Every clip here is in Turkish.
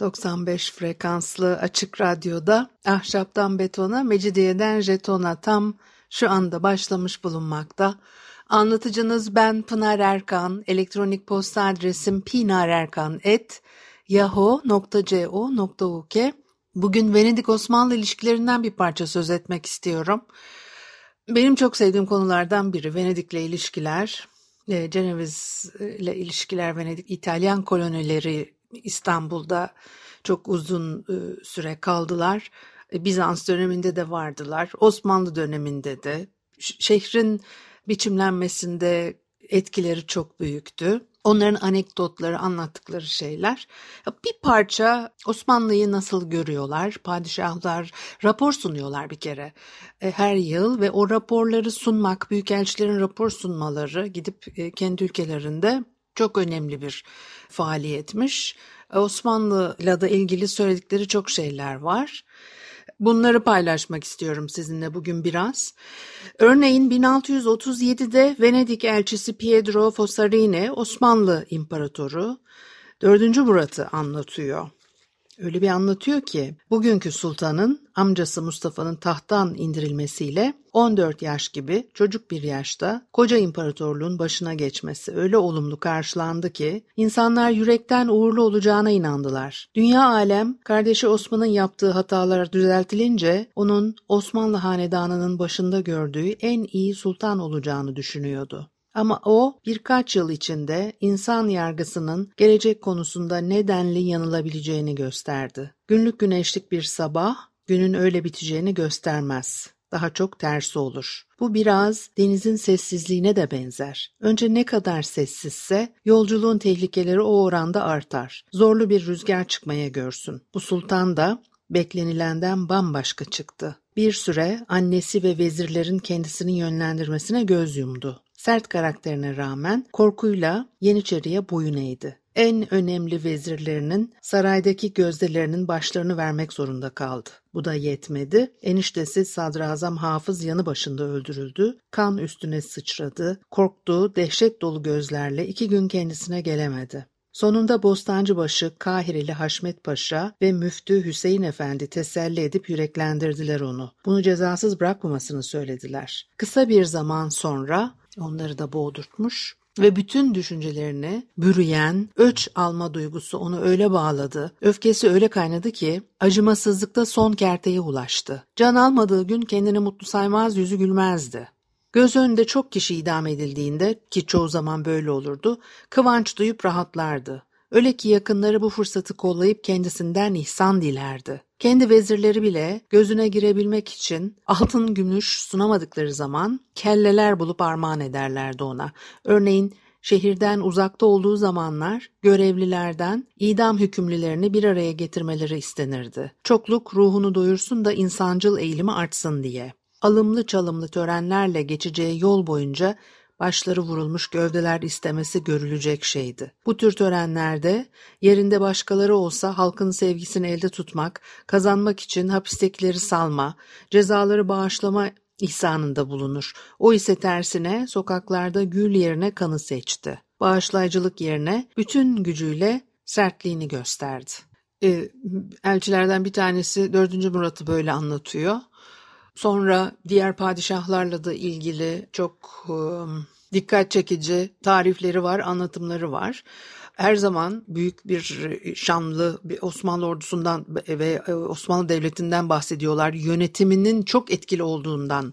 95 frekanslı açık radyoda ahşaptan betona, mecidiyeden jetona tam şu anda başlamış bulunmakta. Anlatıcınız ben Pınar Erkan. Elektronik posta adresim pinarerkan@yahoo.co.uk. Bugün Venedik Osmanlı ilişkilerinden bir parça söz etmek istiyorum. Benim çok sevdiğim konulardan biri Venedik'le ilişkiler. E, Ceneviz ile ilişkiler Venedik İtalyan kolonileri İstanbul'da çok uzun e, süre kaldılar. E, Bizans döneminde de vardılar. Osmanlı döneminde de şehrin biçimlenmesinde etkileri çok büyüktü. Onların anekdotları, anlattıkları şeyler. Bir parça Osmanlı'yı nasıl görüyorlar? Padişahlar rapor sunuyorlar bir kere e, her yıl ve o raporları sunmak, büyükelçilerin rapor sunmaları gidip kendi ülkelerinde çok önemli bir faaliyetmiş. Osmanlı'la da ilgili söyledikleri çok şeyler var. Bunları paylaşmak istiyorum sizinle bugün biraz. Örneğin 1637'de Venedik elçisi Pietro Fossarini Osmanlı İmparatoru 4. Murat'ı anlatıyor. Öyle bir anlatıyor ki bugünkü sultanın amcası Mustafa'nın tahttan indirilmesiyle 14 yaş gibi çocuk bir yaşta koca imparatorluğun başına geçmesi öyle olumlu karşılandı ki insanlar yürekten uğurlu olacağına inandılar. Dünya alem kardeşi Osman'ın yaptığı hatalar düzeltilince onun Osmanlı hanedanının başında gördüğü en iyi sultan olacağını düşünüyordu. Ama o birkaç yıl içinde insan yargısının gelecek konusunda nedenli yanılabileceğini gösterdi. Günlük güneşlik bir sabah günün öyle biteceğini göstermez. Daha çok tersi olur. Bu biraz denizin sessizliğine de benzer. Önce ne kadar sessizse yolculuğun tehlikeleri o oranda artar. Zorlu bir rüzgar çıkmaya görsün. Bu sultan da beklenilenden bambaşka çıktı. Bir süre annesi ve vezirlerin kendisini yönlendirmesine göz yumdu. Sert karakterine rağmen korkuyla Yeniçeri'ye boyun eğdi. En önemli vezirlerinin saraydaki gözdelerinin başlarını vermek zorunda kaldı. Bu da yetmedi. Eniştesi Sadrazam Hafız yanı başında öldürüldü. Kan üstüne sıçradı. Korktuğu dehşet dolu gözlerle iki gün kendisine gelemedi. Sonunda Bostancıbaşı Kahireli Haşmet Paşa ve Müftü Hüseyin Efendi teselli edip yüreklendirdiler onu. Bunu cezasız bırakmamasını söylediler. Kısa bir zaman sonra onları da boğdurtmuş ve bütün düşüncelerini bürüyen, öç alma duygusu onu öyle bağladı, öfkesi öyle kaynadı ki acımasızlıkta son kerteye ulaştı. Can almadığı gün kendini mutlu saymaz, yüzü gülmezdi. Göz önünde çok kişi idam edildiğinde ki çoğu zaman böyle olurdu, kıvanç duyup rahatlardı. Öyle ki yakınları bu fırsatı kollayıp kendisinden ihsan dilerdi. Kendi vezirleri bile gözüne girebilmek için altın gümüş sunamadıkları zaman kelleler bulup armağan ederlerdi ona. Örneğin şehirden uzakta olduğu zamanlar görevlilerden idam hükümlülerini bir araya getirmeleri istenirdi. Çokluk ruhunu doyursun da insancıl eğilimi artsın diye. Alımlı çalımlı törenlerle geçeceği yol boyunca başları vurulmuş gövdeler istemesi görülecek şeydi. Bu tür törenlerde yerinde başkaları olsa halkın sevgisini elde tutmak, kazanmak için hapistekileri salma, cezaları bağışlama ihsanında bulunur. O ise tersine sokaklarda gül yerine kanı seçti. Bağışlayıcılık yerine bütün gücüyle sertliğini gösterdi. E, elçilerden bir tanesi 4. Murat'ı böyle anlatıyor. Sonra diğer padişahlarla da ilgili çok dikkat çekici tarifleri var, anlatımları var. Her zaman büyük bir şanlı bir Osmanlı ordusundan ve Osmanlı Devleti'nden bahsediyorlar. Yönetiminin çok etkili olduğundan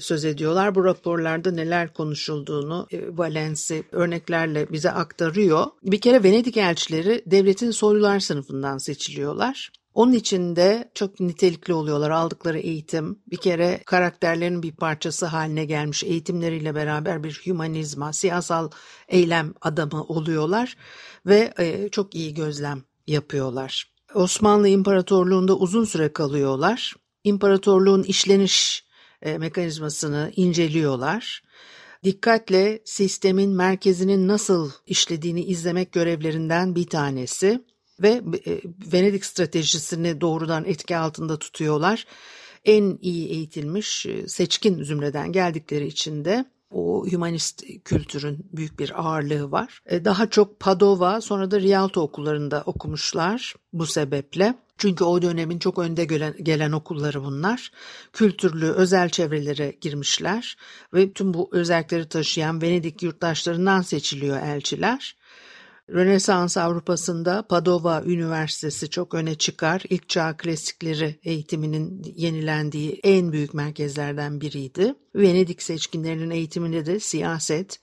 söz ediyorlar. Bu raporlarda neler konuşulduğunu Valensi örneklerle bize aktarıyor. Bir kere Venedik elçileri devletin soylular sınıfından seçiliyorlar. Onun için de çok nitelikli oluyorlar aldıkları eğitim. Bir kere karakterlerin bir parçası haline gelmiş eğitimleriyle beraber bir hümanizma, siyasal eylem adamı oluyorlar ve e, çok iyi gözlem yapıyorlar. Osmanlı İmparatorluğu'nda uzun süre kalıyorlar. İmparatorluğun işleniş e, mekanizmasını inceliyorlar. Dikkatle sistemin merkezinin nasıl işlediğini izlemek görevlerinden bir tanesi ve e, Venedik stratejisini doğrudan etki altında tutuyorlar. En iyi eğitilmiş e, seçkin zümreden geldikleri için de o humanist kültürün büyük bir ağırlığı var. E, daha çok Padova sonra da Rialto okullarında okumuşlar bu sebeple. Çünkü o dönemin çok önde gelen, gelen okulları bunlar. Kültürlü özel çevrelere girmişler ve tüm bu özellikleri taşıyan Venedik yurttaşlarından seçiliyor elçiler. Rönesans Avrupa'sında Padova Üniversitesi çok öne çıkar. İlk çağ klasikleri eğitiminin yenilendiği en büyük merkezlerden biriydi. Venedik seçkinlerinin eğitiminde de siyaset,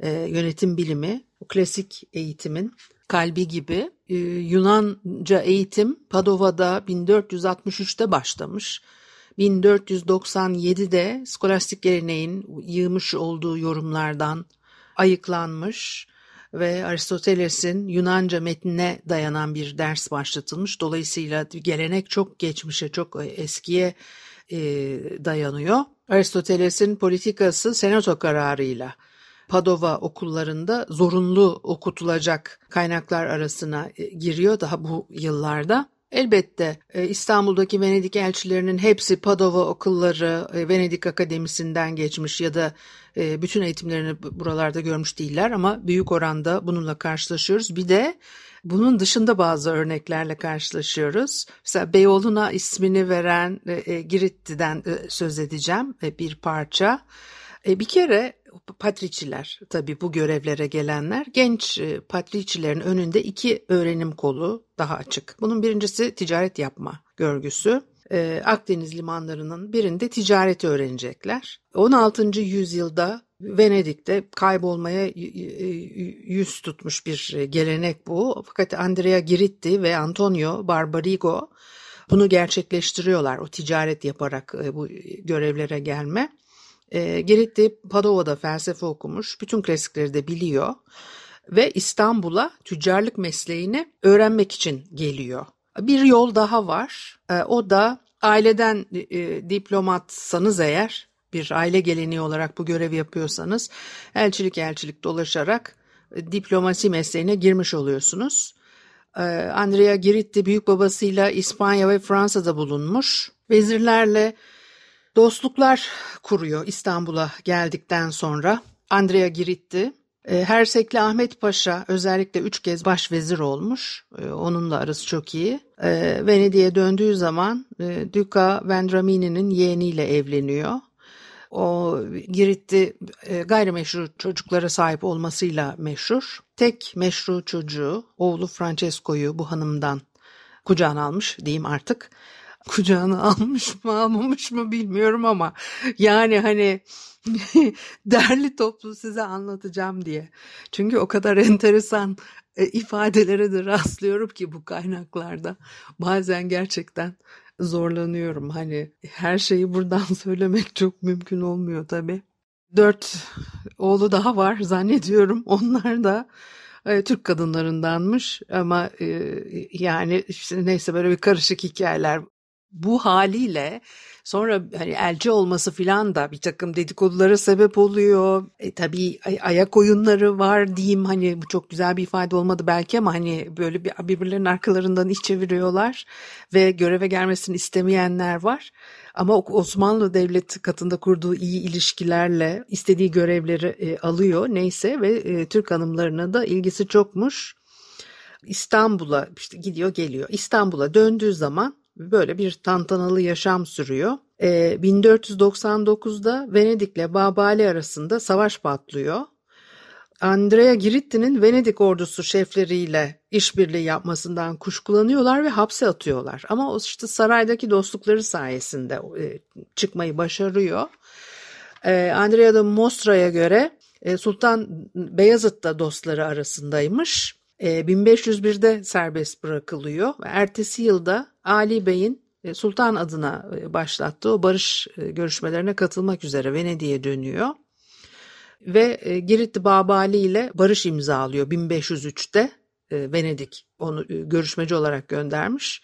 e, yönetim bilimi, klasik eğitimin kalbi gibi e, Yunanca eğitim Padova'da 1463'te başlamış. 1497'de skolastik geleneğin yığmış olduğu yorumlardan ayıklanmış ve Aristoteles'in Yunanca metnine dayanan bir ders başlatılmış. Dolayısıyla gelenek çok geçmişe, çok eskiye e, dayanıyor. Aristoteles'in politikası senato kararıyla Padova okullarında zorunlu okutulacak kaynaklar arasına e, giriyor daha bu yıllarda. Elbette e, İstanbul'daki Venedik elçilerinin hepsi Padova okulları, e, Venedik Akademisi'nden geçmiş ya da bütün eğitimlerini buralarda görmüş değiller ama büyük oranda bununla karşılaşıyoruz. Bir de bunun dışında bazı örneklerle karşılaşıyoruz. Mesela Beyoğlu'na ismini veren Giritti'den söz edeceğim bir parça. Bir kere patriçiler tabii bu görevlere gelenler genç e, patriçilerin önünde iki öğrenim kolu daha açık. Bunun birincisi ticaret yapma görgüsü. E, Akdeniz limanlarının birinde ticareti öğrenecekler. 16. yüzyılda Venedik'te kaybolmaya yüz tutmuş bir gelenek bu. Fakat Andrea Giritti ve Antonio Barbarigo bunu gerçekleştiriyorlar o ticaret yaparak e, bu görevlere gelme. E, Girit'te Padova'da felsefe okumuş. Bütün klasikleri de biliyor. Ve İstanbul'a tüccarlık mesleğini öğrenmek için geliyor. Bir yol daha var. E, o da aileden e, diplomatsanız eğer bir aile geleneği olarak bu görevi yapıyorsanız elçilik elçilik dolaşarak e, diplomasi mesleğine girmiş oluyorsunuz. E, Andrea Giritti büyük babasıyla İspanya ve Fransa'da bulunmuş. Vezirlerle Dostluklar kuruyor İstanbul'a geldikten sonra. Andrea Giritti. E, Hersekli Ahmet Paşa özellikle üç kez başvezir olmuş. E, onunla arası çok iyi. E, Venedik'e döndüğü zaman Duca Vendramini'nin yeğeniyle evleniyor. O Giritti gayrimeşru çocuklara sahip olmasıyla meşhur. Tek meşru çocuğu oğlu Francesco'yu bu hanımdan kucağına almış diyeyim artık kucağına almış mı almamış mı bilmiyorum ama yani hani derli toplu size anlatacağım diye. Çünkü o kadar enteresan e, ifadelere de rastlıyorum ki bu kaynaklarda. Bazen gerçekten zorlanıyorum. Hani her şeyi buradan söylemek çok mümkün olmuyor tabii. Dört oğlu daha var zannediyorum. Onlar da e, Türk kadınlarındanmış ama e, yani işte neyse böyle bir karışık hikayeler bu haliyle sonra hani elci olması filan da bir takım dedikodulara sebep oluyor. E, tabii ay- ayak oyunları var diyeyim hani bu çok güzel bir ifade olmadı belki ama hani böyle bir birbirlerinin arkalarından iş çeviriyorlar ve göreve gelmesini istemeyenler var. Ama Osmanlı Devleti katında kurduğu iyi ilişkilerle istediği görevleri e, alıyor neyse ve e, Türk hanımlarına da ilgisi çokmuş. İstanbul'a işte gidiyor geliyor. İstanbul'a döndüğü zaman böyle bir tantanalı yaşam sürüyor. E, ee, 1499'da Venedik'le Babali arasında savaş patlıyor. Andrea Giritti'nin Venedik ordusu şefleriyle işbirliği yapmasından kuşkulanıyorlar ve hapse atıyorlar. Ama o işte saraydaki dostlukları sayesinde e, çıkmayı başarıyor. E, Andrea da Mostra'ya göre e, Sultan Beyazıt da dostları arasındaymış. 1501'de e, serbest bırakılıyor. Ertesi yılda Ali Bey'in e, Sultan adına e, başlattığı barış görüşmelerine katılmak üzere Venedik'e dönüyor. Ve Girit Babali ile barış imzalıyor 1503'te Venedik onu e, görüşmeci olarak göndermiş.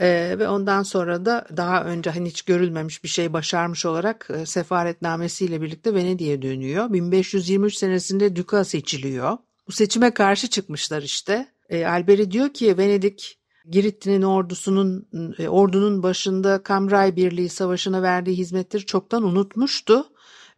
Ve ondan sonra da daha önce hani hiç görülmemiş bir şey başarmış olarak e, sefaretnamesiyle birlikte Venedik'e dönüyor. 1523 senesinde Duka seçiliyor. Bu seçime karşı çıkmışlar işte. E, Alberi diyor ki Venedik Giritti'nin ordusunun e, ordunun başında Kamray Birliği Savaşı'na verdiği hizmetleri çoktan unutmuştu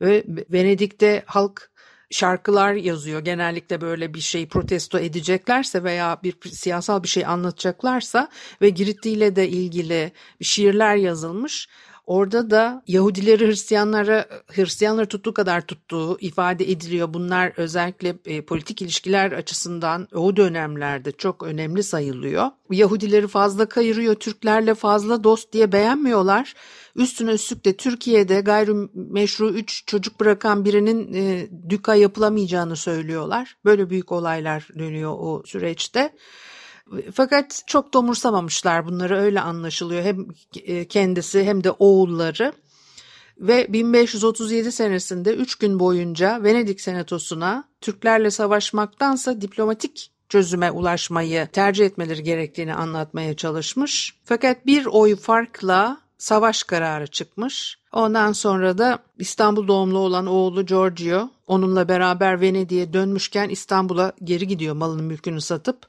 ve Venedik'te halk şarkılar yazıyor. Genellikle böyle bir şey protesto edeceklerse veya bir siyasal bir şey anlatacaklarsa ve Giritli ile de ilgili şiirler yazılmış. Orada da Yahudileri Hristiyanlara Hristiyanları tuttuğu kadar tuttuğu ifade ediliyor. Bunlar özellikle e, politik ilişkiler açısından o dönemlerde çok önemli sayılıyor. Yahudileri fazla kayırıyor, Türklerle fazla dost diye beğenmiyorlar. Üstüne üstlük de Türkiye'de gayrimeşru 3 çocuk bırakan birinin e, düka yapılamayacağını söylüyorlar. Böyle büyük olaylar dönüyor o süreçte. Fakat çok da umursamamışlar bunları öyle anlaşılıyor. Hem e, kendisi hem de oğulları. Ve 1537 senesinde 3 gün boyunca Venedik Senatosu'na Türklerle savaşmaktansa diplomatik çözüme ulaşmayı tercih etmeleri gerektiğini anlatmaya çalışmış. Fakat bir oy farkla savaş kararı çıkmış. Ondan sonra da İstanbul doğumlu olan oğlu Giorgio onunla beraber Venedik'e dönmüşken İstanbul'a geri gidiyor malını mülkünü satıp.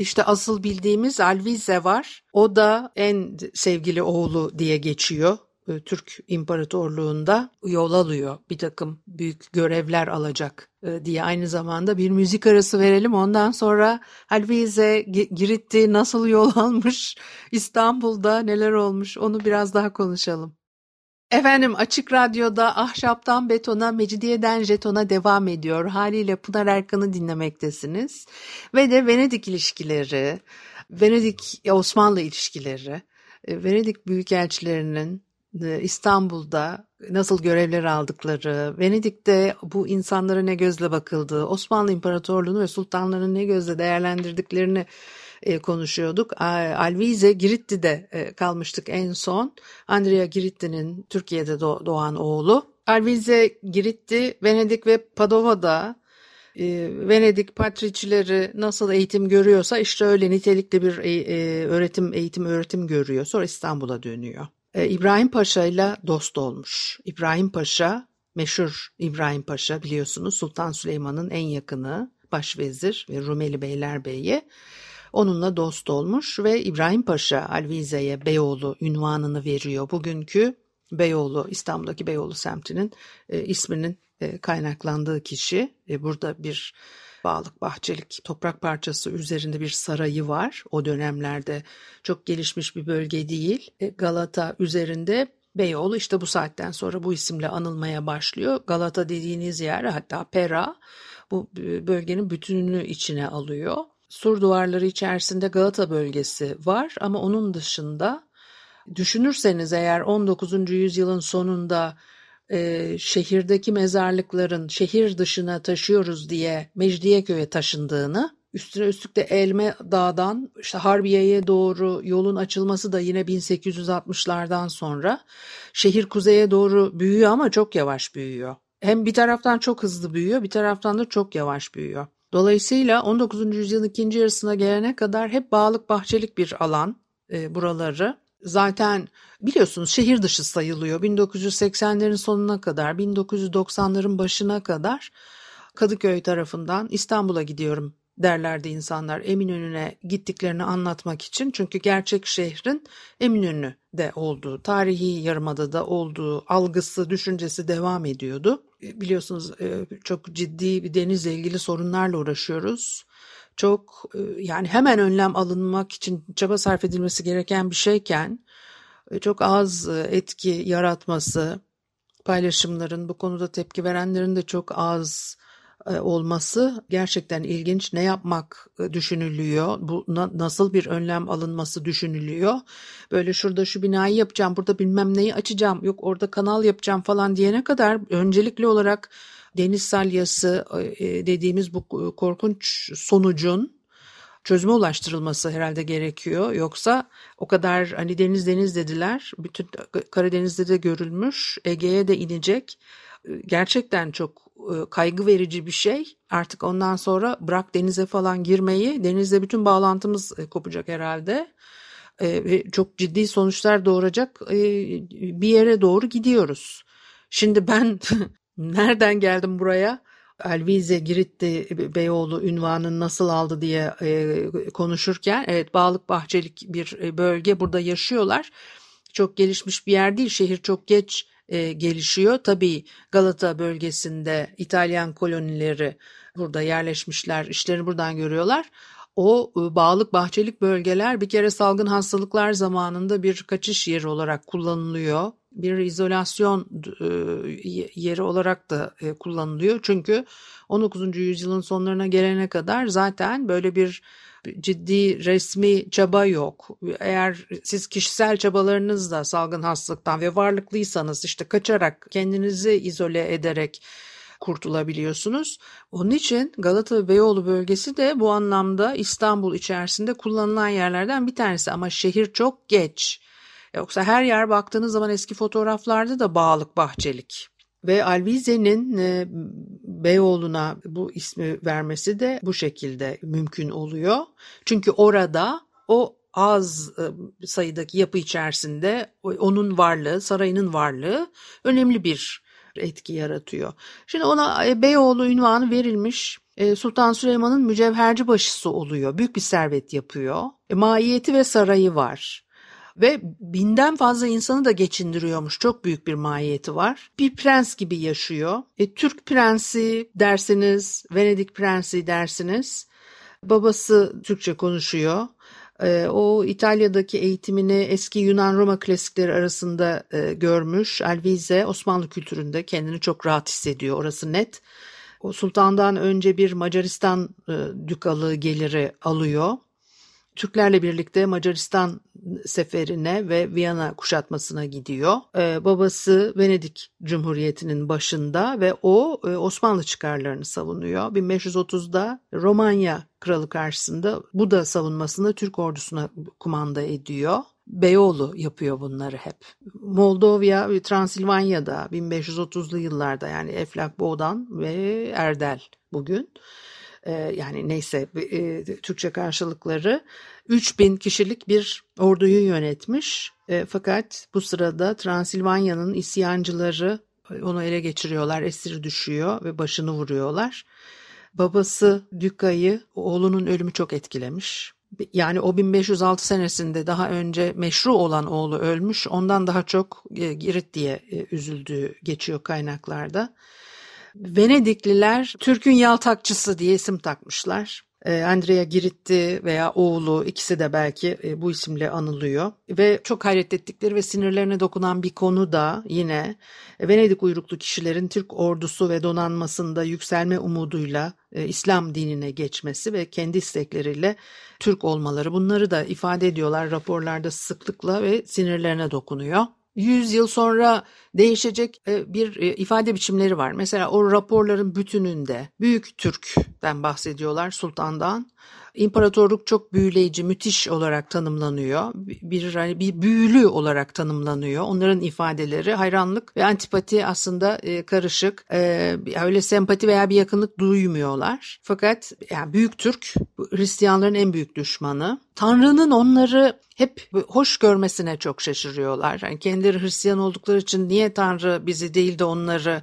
İşte asıl bildiğimiz Alvize var. O da en sevgili oğlu diye geçiyor. E, Türk İmparatorluğu'nda yol alıyor bir takım büyük görevler alacak e, diye aynı zamanda bir müzik arası verelim. Ondan sonra Alvize Giritti nasıl yol almış İstanbul'da neler olmuş onu biraz daha konuşalım. Efendim Açık Radyo'da Ahşaptan Betona, Mecidiyeden Jeton'a devam ediyor. Haliyle Pınar Erkan'ı dinlemektesiniz. Ve de Venedik ilişkileri, Venedik-Osmanlı ilişkileri, e, Venedik büyükelçilerinin e, İstanbul'da nasıl görevler aldıkları, Venedik'te bu insanlara ne gözle bakıldığı, Osmanlı İmparatorluğu'nu ve sultanlarını ne gözle değerlendirdiklerini e, konuşuyorduk. Alvize Giritti'de e, kalmıştık en son. Andrea Giritti'nin Türkiye'de doğan oğlu. Alvize Giritti Venedik ve Padova'da e, Venedik patriçileri nasıl eğitim görüyorsa işte öyle nitelikli bir öğretim eğitim öğretim görüyor. Sonra İstanbul'a dönüyor. İbrahim Paşa ile dost olmuş. İbrahim Paşa meşhur İbrahim Paşa biliyorsunuz Sultan Süleyman'ın en yakını başvezir ve Rumeli Beylerbeyi. Onunla dost olmuş ve İbrahim Paşa Alvize'ye Beyoğlu ünvanını veriyor. Bugünkü Beyoğlu, İstanbul'daki Beyoğlu semtinin e, isminin e, kaynaklandığı kişi. E, burada bir bağlık bahçelik toprak parçası üzerinde bir sarayı var. O dönemlerde çok gelişmiş bir bölge değil. E, Galata üzerinde Beyoğlu işte bu saatten sonra bu isimle anılmaya başlıyor. Galata dediğiniz yer hatta Pera bu bölgenin bütününü içine alıyor sur duvarları içerisinde Galata bölgesi var ama onun dışında düşünürseniz eğer 19. yüzyılın sonunda e, şehirdeki mezarlıkların şehir dışına taşıyoruz diye Mecidiyeköy'e taşındığını üstüne üstlük de Elme Dağ'dan işte Harbiye'ye doğru yolun açılması da yine 1860'lardan sonra şehir kuzeye doğru büyüyor ama çok yavaş büyüyor. Hem bir taraftan çok hızlı büyüyor bir taraftan da çok yavaş büyüyor. Dolayısıyla 19. yüzyılın ikinci yarısına gelene kadar hep bağlık bahçelik bir alan e, buraları. Zaten biliyorsunuz şehir dışı sayılıyor. 1980'lerin sonuna kadar, 1990'ların başına kadar Kadıköy tarafından İstanbul'a gidiyorum derlerdi insanlar Eminönü'ne gittiklerini anlatmak için. Çünkü gerçek şehrin Eminönü'de olduğu, tarihi yarımadada olduğu algısı, düşüncesi devam ediyordu. E, biliyorsunuz e, çok ciddi bir denizle ilgili sorunlarla uğraşıyoruz. Çok e, yani hemen önlem alınmak için çaba sarf edilmesi gereken bir şeyken çok az etki yaratması, paylaşımların bu konuda tepki verenlerin de çok az e, olması gerçekten ilginç. Ne yapmak e, düşünülüyor? Bu nasıl bir önlem alınması düşünülüyor? Böyle şurada şu binayı yapacağım, burada bilmem neyi açacağım, yok orada kanal yapacağım falan diyene kadar öncelikli olarak deniz salyası e, dediğimiz bu korkunç sonucun çözüme ulaştırılması herhalde gerekiyor. Yoksa o kadar hani deniz deniz dediler. Bütün Karadeniz'de de görülmüş. Ege'ye de inecek. Gerçekten çok e, kaygı verici bir şey. Artık ondan sonra bırak denize falan girmeyi. Denizle bütün bağlantımız e, kopacak herhalde. E, çok ciddi sonuçlar doğuracak e, bir yere doğru gidiyoruz. Şimdi ben nereden geldim buraya? Elvize Girit'te Beyoğlu ünvanını nasıl aldı diye e, konuşurken evet Bağlık Bahçelik bir e, bölge burada yaşıyorlar. Çok gelişmiş bir yer değil. Şehir çok geç e, gelişiyor. Tabii Galata bölgesinde İtalyan kolonileri burada yerleşmişler. işlerini buradan görüyorlar. O e, bağlık bahçelik bölgeler bir kere salgın hastalıklar zamanında bir kaçış yeri olarak kullanılıyor bir izolasyon e, yeri olarak da e, kullanılıyor. Çünkü 19. yüzyılın sonlarına gelene kadar zaten böyle bir ciddi resmi çaba yok. Eğer siz kişisel çabalarınızla salgın hastalıktan ve varlıklıysanız işte kaçarak kendinizi izole ederek kurtulabiliyorsunuz. Onun için Galata ve Beyoğlu bölgesi de bu anlamda İstanbul içerisinde kullanılan yerlerden bir tanesi ama şehir çok geç Yoksa her yer baktığınız zaman eski fotoğraflarda da bağlık bahçelik. Ve Alvize'nin e, Beyoğlu'na bu ismi vermesi de bu şekilde mümkün oluyor. Çünkü orada o az e, sayıdaki yapı içerisinde onun varlığı, sarayının varlığı önemli bir etki yaratıyor. Şimdi ona e, Beyoğlu ünvanı verilmiş. Sultan Süleyman'ın mücevherci başısı oluyor. Büyük bir servet yapıyor. Maiyeti ve sarayı var. Ve binden fazla insanı da geçindiriyormuş. Çok büyük bir mahiyeti var. Bir prens gibi yaşıyor. E, Türk prensi dersiniz, Venedik prensi dersiniz. Babası Türkçe konuşuyor. E, o İtalya'daki eğitimini eski Yunan-Roma klasikleri arasında e, görmüş. Alvize Osmanlı kültüründe kendini çok rahat hissediyor. Orası net. O sultandan önce bir Macaristan e, dükalığı geliri alıyor. Türklerle birlikte Macaristan seferine ve Viyana kuşatmasına gidiyor. Ee, babası Venedik Cumhuriyeti'nin başında ve o e, Osmanlı çıkarlarını savunuyor. 1530'da Romanya kralı karşısında bu da savunmasında Türk ordusuna kumanda ediyor. Beyoğlu yapıyor bunları hep. Moldova ve Transilvanya'da 1530'lu yıllarda yani Eflak Boğdan ve Erdel bugün e, yani neyse e, Türkçe karşılıkları 3000 kişilik bir orduyu yönetmiş. E, fakat bu sırada Transilvanya'nın isyancıları onu ele geçiriyorlar, esir düşüyor ve başını vuruyorlar. Babası Düka'yı oğlunun ölümü çok etkilemiş. Yani o 1506 senesinde daha önce meşru olan oğlu ölmüş. Ondan daha çok Girit diye üzüldüğü geçiyor kaynaklarda. Venedikliler Türk'ün yaltakçısı diye isim takmışlar. Ee, Andrea Giritti veya oğlu ikisi de belki e, bu isimle anılıyor. Ve çok hayret ettikleri ve sinirlerine dokunan bir konu da yine Venedik uyruklu kişilerin Türk ordusu ve donanmasında yükselme umuduyla e, İslam dinine geçmesi ve kendi istekleriyle Türk olmaları. Bunları da ifade ediyorlar raporlarda sıklıkla ve sinirlerine dokunuyor. 100 yıl sonra değişecek e, bir e, ifade biçimleri var. Mesela o raporların bütününde Büyük Türk'ten bahsediyorlar sultandan İmparatorluk çok büyüleyici, müthiş olarak tanımlanıyor. Bir hani bir büyülü olarak tanımlanıyor. Onların ifadeleri hayranlık ve antipati aslında e, karışık. E, öyle sempati veya bir yakınlık duymuyorlar. Fakat yani Büyük Türk Hristiyanların en büyük düşmanı. Tanrı'nın onları hep hoş görmesine çok şaşırıyorlar. Yani kendileri Hristiyan oldukları için niye Tanrı bizi değil de onları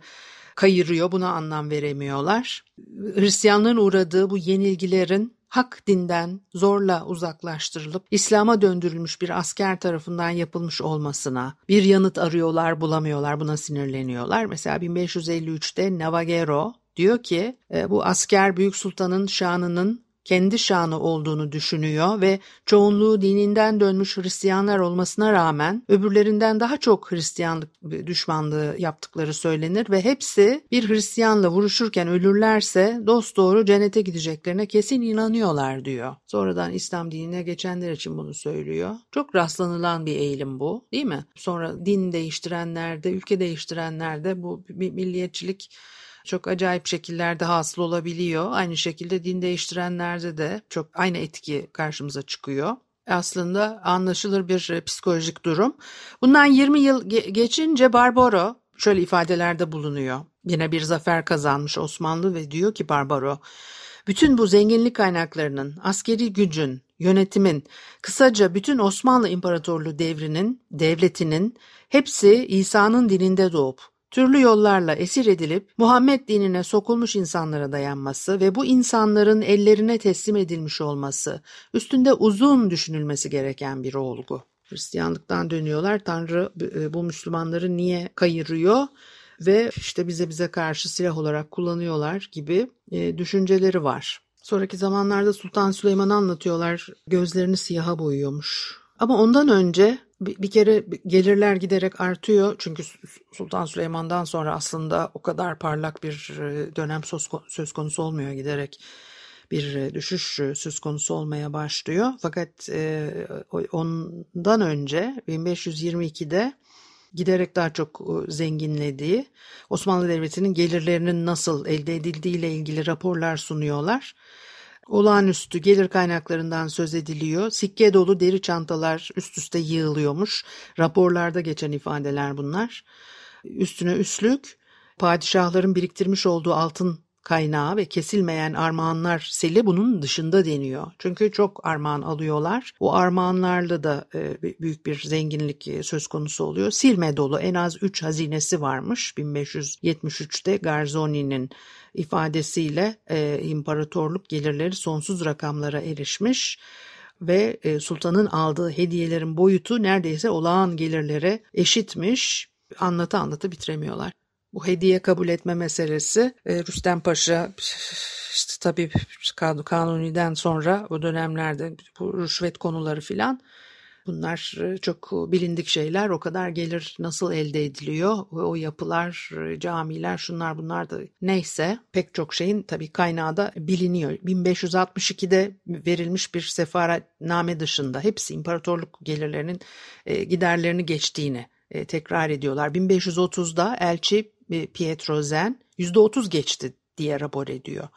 kayırıyor buna anlam veremiyorlar. Hristiyanlığın uğradığı bu yenilgilerin hak dinden zorla uzaklaştırılıp İslam'a döndürülmüş bir asker tarafından yapılmış olmasına bir yanıt arıyorlar bulamıyorlar buna sinirleniyorlar. Mesela 1553'te Navagero diyor ki e, bu asker Büyük Sultan'ın şanının kendi şanı olduğunu düşünüyor ve çoğunluğu dininden dönmüş Hristiyanlar olmasına rağmen öbürlerinden daha çok Hristiyanlık düşmanlığı yaptıkları söylenir ve hepsi bir Hristiyanla vuruşurken ölürlerse dost doğru cennete gideceklerine kesin inanıyorlar diyor. Sonradan İslam dinine geçenler için bunu söylüyor. Çok rastlanılan bir eğilim bu değil mi? Sonra din değiştirenlerde, ülke değiştirenlerde bu milliyetçilik çok acayip şekillerde hasıl olabiliyor. Aynı şekilde din değiştirenlerde de çok aynı etki karşımıza çıkıyor aslında anlaşılır bir e, psikolojik durum. Bundan 20 yıl geçince Barbaro şöyle ifadelerde bulunuyor. Yine bir zafer kazanmış Osmanlı ve diyor ki Barbaro, bütün bu zenginlik kaynaklarının, askeri gücün, yönetimin, kısaca bütün Osmanlı İmparatorluğu devrinin, devletinin hepsi İsa'nın dininde doğup, türlü yollarla esir edilip Muhammed dinine sokulmuş insanlara dayanması ve bu insanların ellerine teslim edilmiş olması üstünde uzun düşünülmesi gereken bir olgu. Hristiyanlıktan dönüyorlar. Tanrı e, bu Müslümanları niye kayırıyor ve işte bize bize karşı silah olarak kullanıyorlar gibi e, düşünceleri var. Sonraki zamanlarda Sultan Süleyman'ı anlatıyorlar. Gözlerini siyaha boyuyormuş. Ama ondan önce bir kere gelirler giderek artıyor. Çünkü Sultan Süleyman'dan sonra aslında o kadar parlak bir e, dönem söz konusu olmuyor giderek bir e, düşüş e, söz konusu olmaya başlıyor. Fakat ondan önce 1522'de giderek daha çok zenginlediği Osmanlı Devleti'nin gelirlerinin nasıl elde edildiği ile ilgili raporlar sunuyorlar olağanüstü gelir kaynaklarından söz ediliyor. Sikke dolu deri çantalar üst üste yığılıyormuş. Raporlarda geçen ifadeler bunlar. Üstüne üstlük padişahların biriktirmiş olduğu altın kaynağı ve kesilmeyen armağanlar seli bunun dışında deniyor. Çünkü çok armağan alıyorlar. O armağanlarla da e, büyük bir zenginlik e, söz konusu oluyor. Silme dolu en az 3 hazinesi varmış 1573'te Garzoni'nin ifadesiyle e, imparatorluk gelirleri sonsuz rakamlara erişmiş ve sultanın aldığı hediyelerin boyutu neredeyse olağan gelirlere eşitmiş. Anlatı anlatı bitiremiyorlar. Bu hediye kabul etme meselesi e, Rüstem Paşa işte tabii Kanuni'den sonra o dönemlerde bu rüşvet konuları filan Bunlar e, çok bilindik şeyler. O kadar gelir nasıl elde ediliyor? O yapılar, e, camiler, şunlar bunlar da neyse pek çok şeyin tabii kaynağı da biliniyor. 1562'de verilmiş bir sefaretname dışında hepsi imparatorluk gelirlerinin giderlerini geçtiğini tekrar ediyorlar. 1530'da elçi Pietro Zen %30 geçti diye rapor ediyor.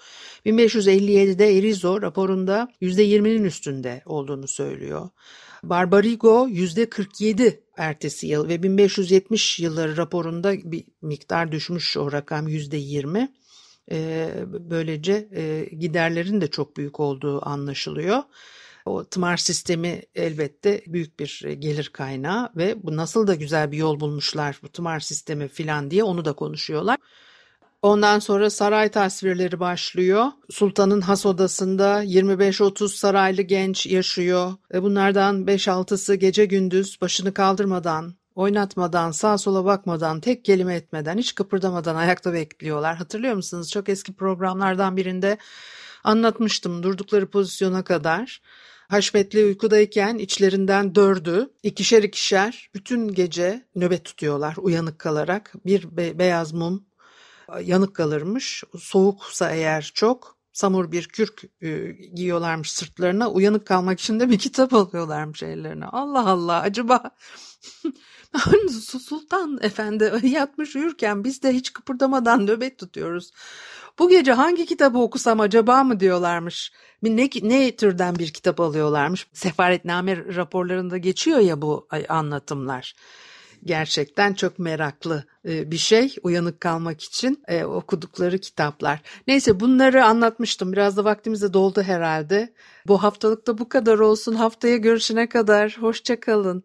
1557'de Erizo raporunda %20'nin üstünde olduğunu söylüyor. Barbarigo %47 ertesi yıl ve 1570 yılları raporunda bir miktar düşmüş o rakam %20. Ee, böylece e, giderlerin de çok büyük olduğu anlaşılıyor. O tımar sistemi elbette büyük bir gelir kaynağı ve bu nasıl da güzel bir yol bulmuşlar bu tımar sistemi filan diye onu da konuşuyorlar. Ondan sonra saray tasvirleri başlıyor. Sultanın has odasında 25-30 saraylı genç yaşıyor. E bunlardan 5-6'sı gece gündüz başını kaldırmadan, oynatmadan, sağa sola bakmadan, tek kelime etmeden, hiç kıpırdamadan ayakta bekliyorlar. Hatırlıyor musunuz? Çok eski programlardan birinde anlatmıştım durdukları pozisyona kadar. Haşmetli uykudayken içlerinden dördü ikişer ikişer bütün gece nöbet tutuyorlar uyanık kalarak. Bir be- beyaz mum yanık kalırmış. Soğuksa eğer çok samur bir kürk e, giyiyorlarmış sırtlarına. Uyanık kalmak için de bir kitap alıyorlarmış ellerine. Allah Allah acaba Sultan Efendi yatmış uyurken biz de hiç kıpırdamadan nöbet tutuyoruz. Bu gece hangi kitabı okusam acaba mı diyorlarmış. Ne, ne türden bir kitap alıyorlarmış. Sefaretname raporlarında geçiyor ya bu anlatımlar gerçekten çok meraklı e, bir şey uyanık kalmak için e, okudukları kitaplar. Neyse bunları anlatmıştım. Biraz da vaktimiz de doldu herhalde. Bu haftalıkta bu kadar olsun. Haftaya görüşene kadar hoşçakalın.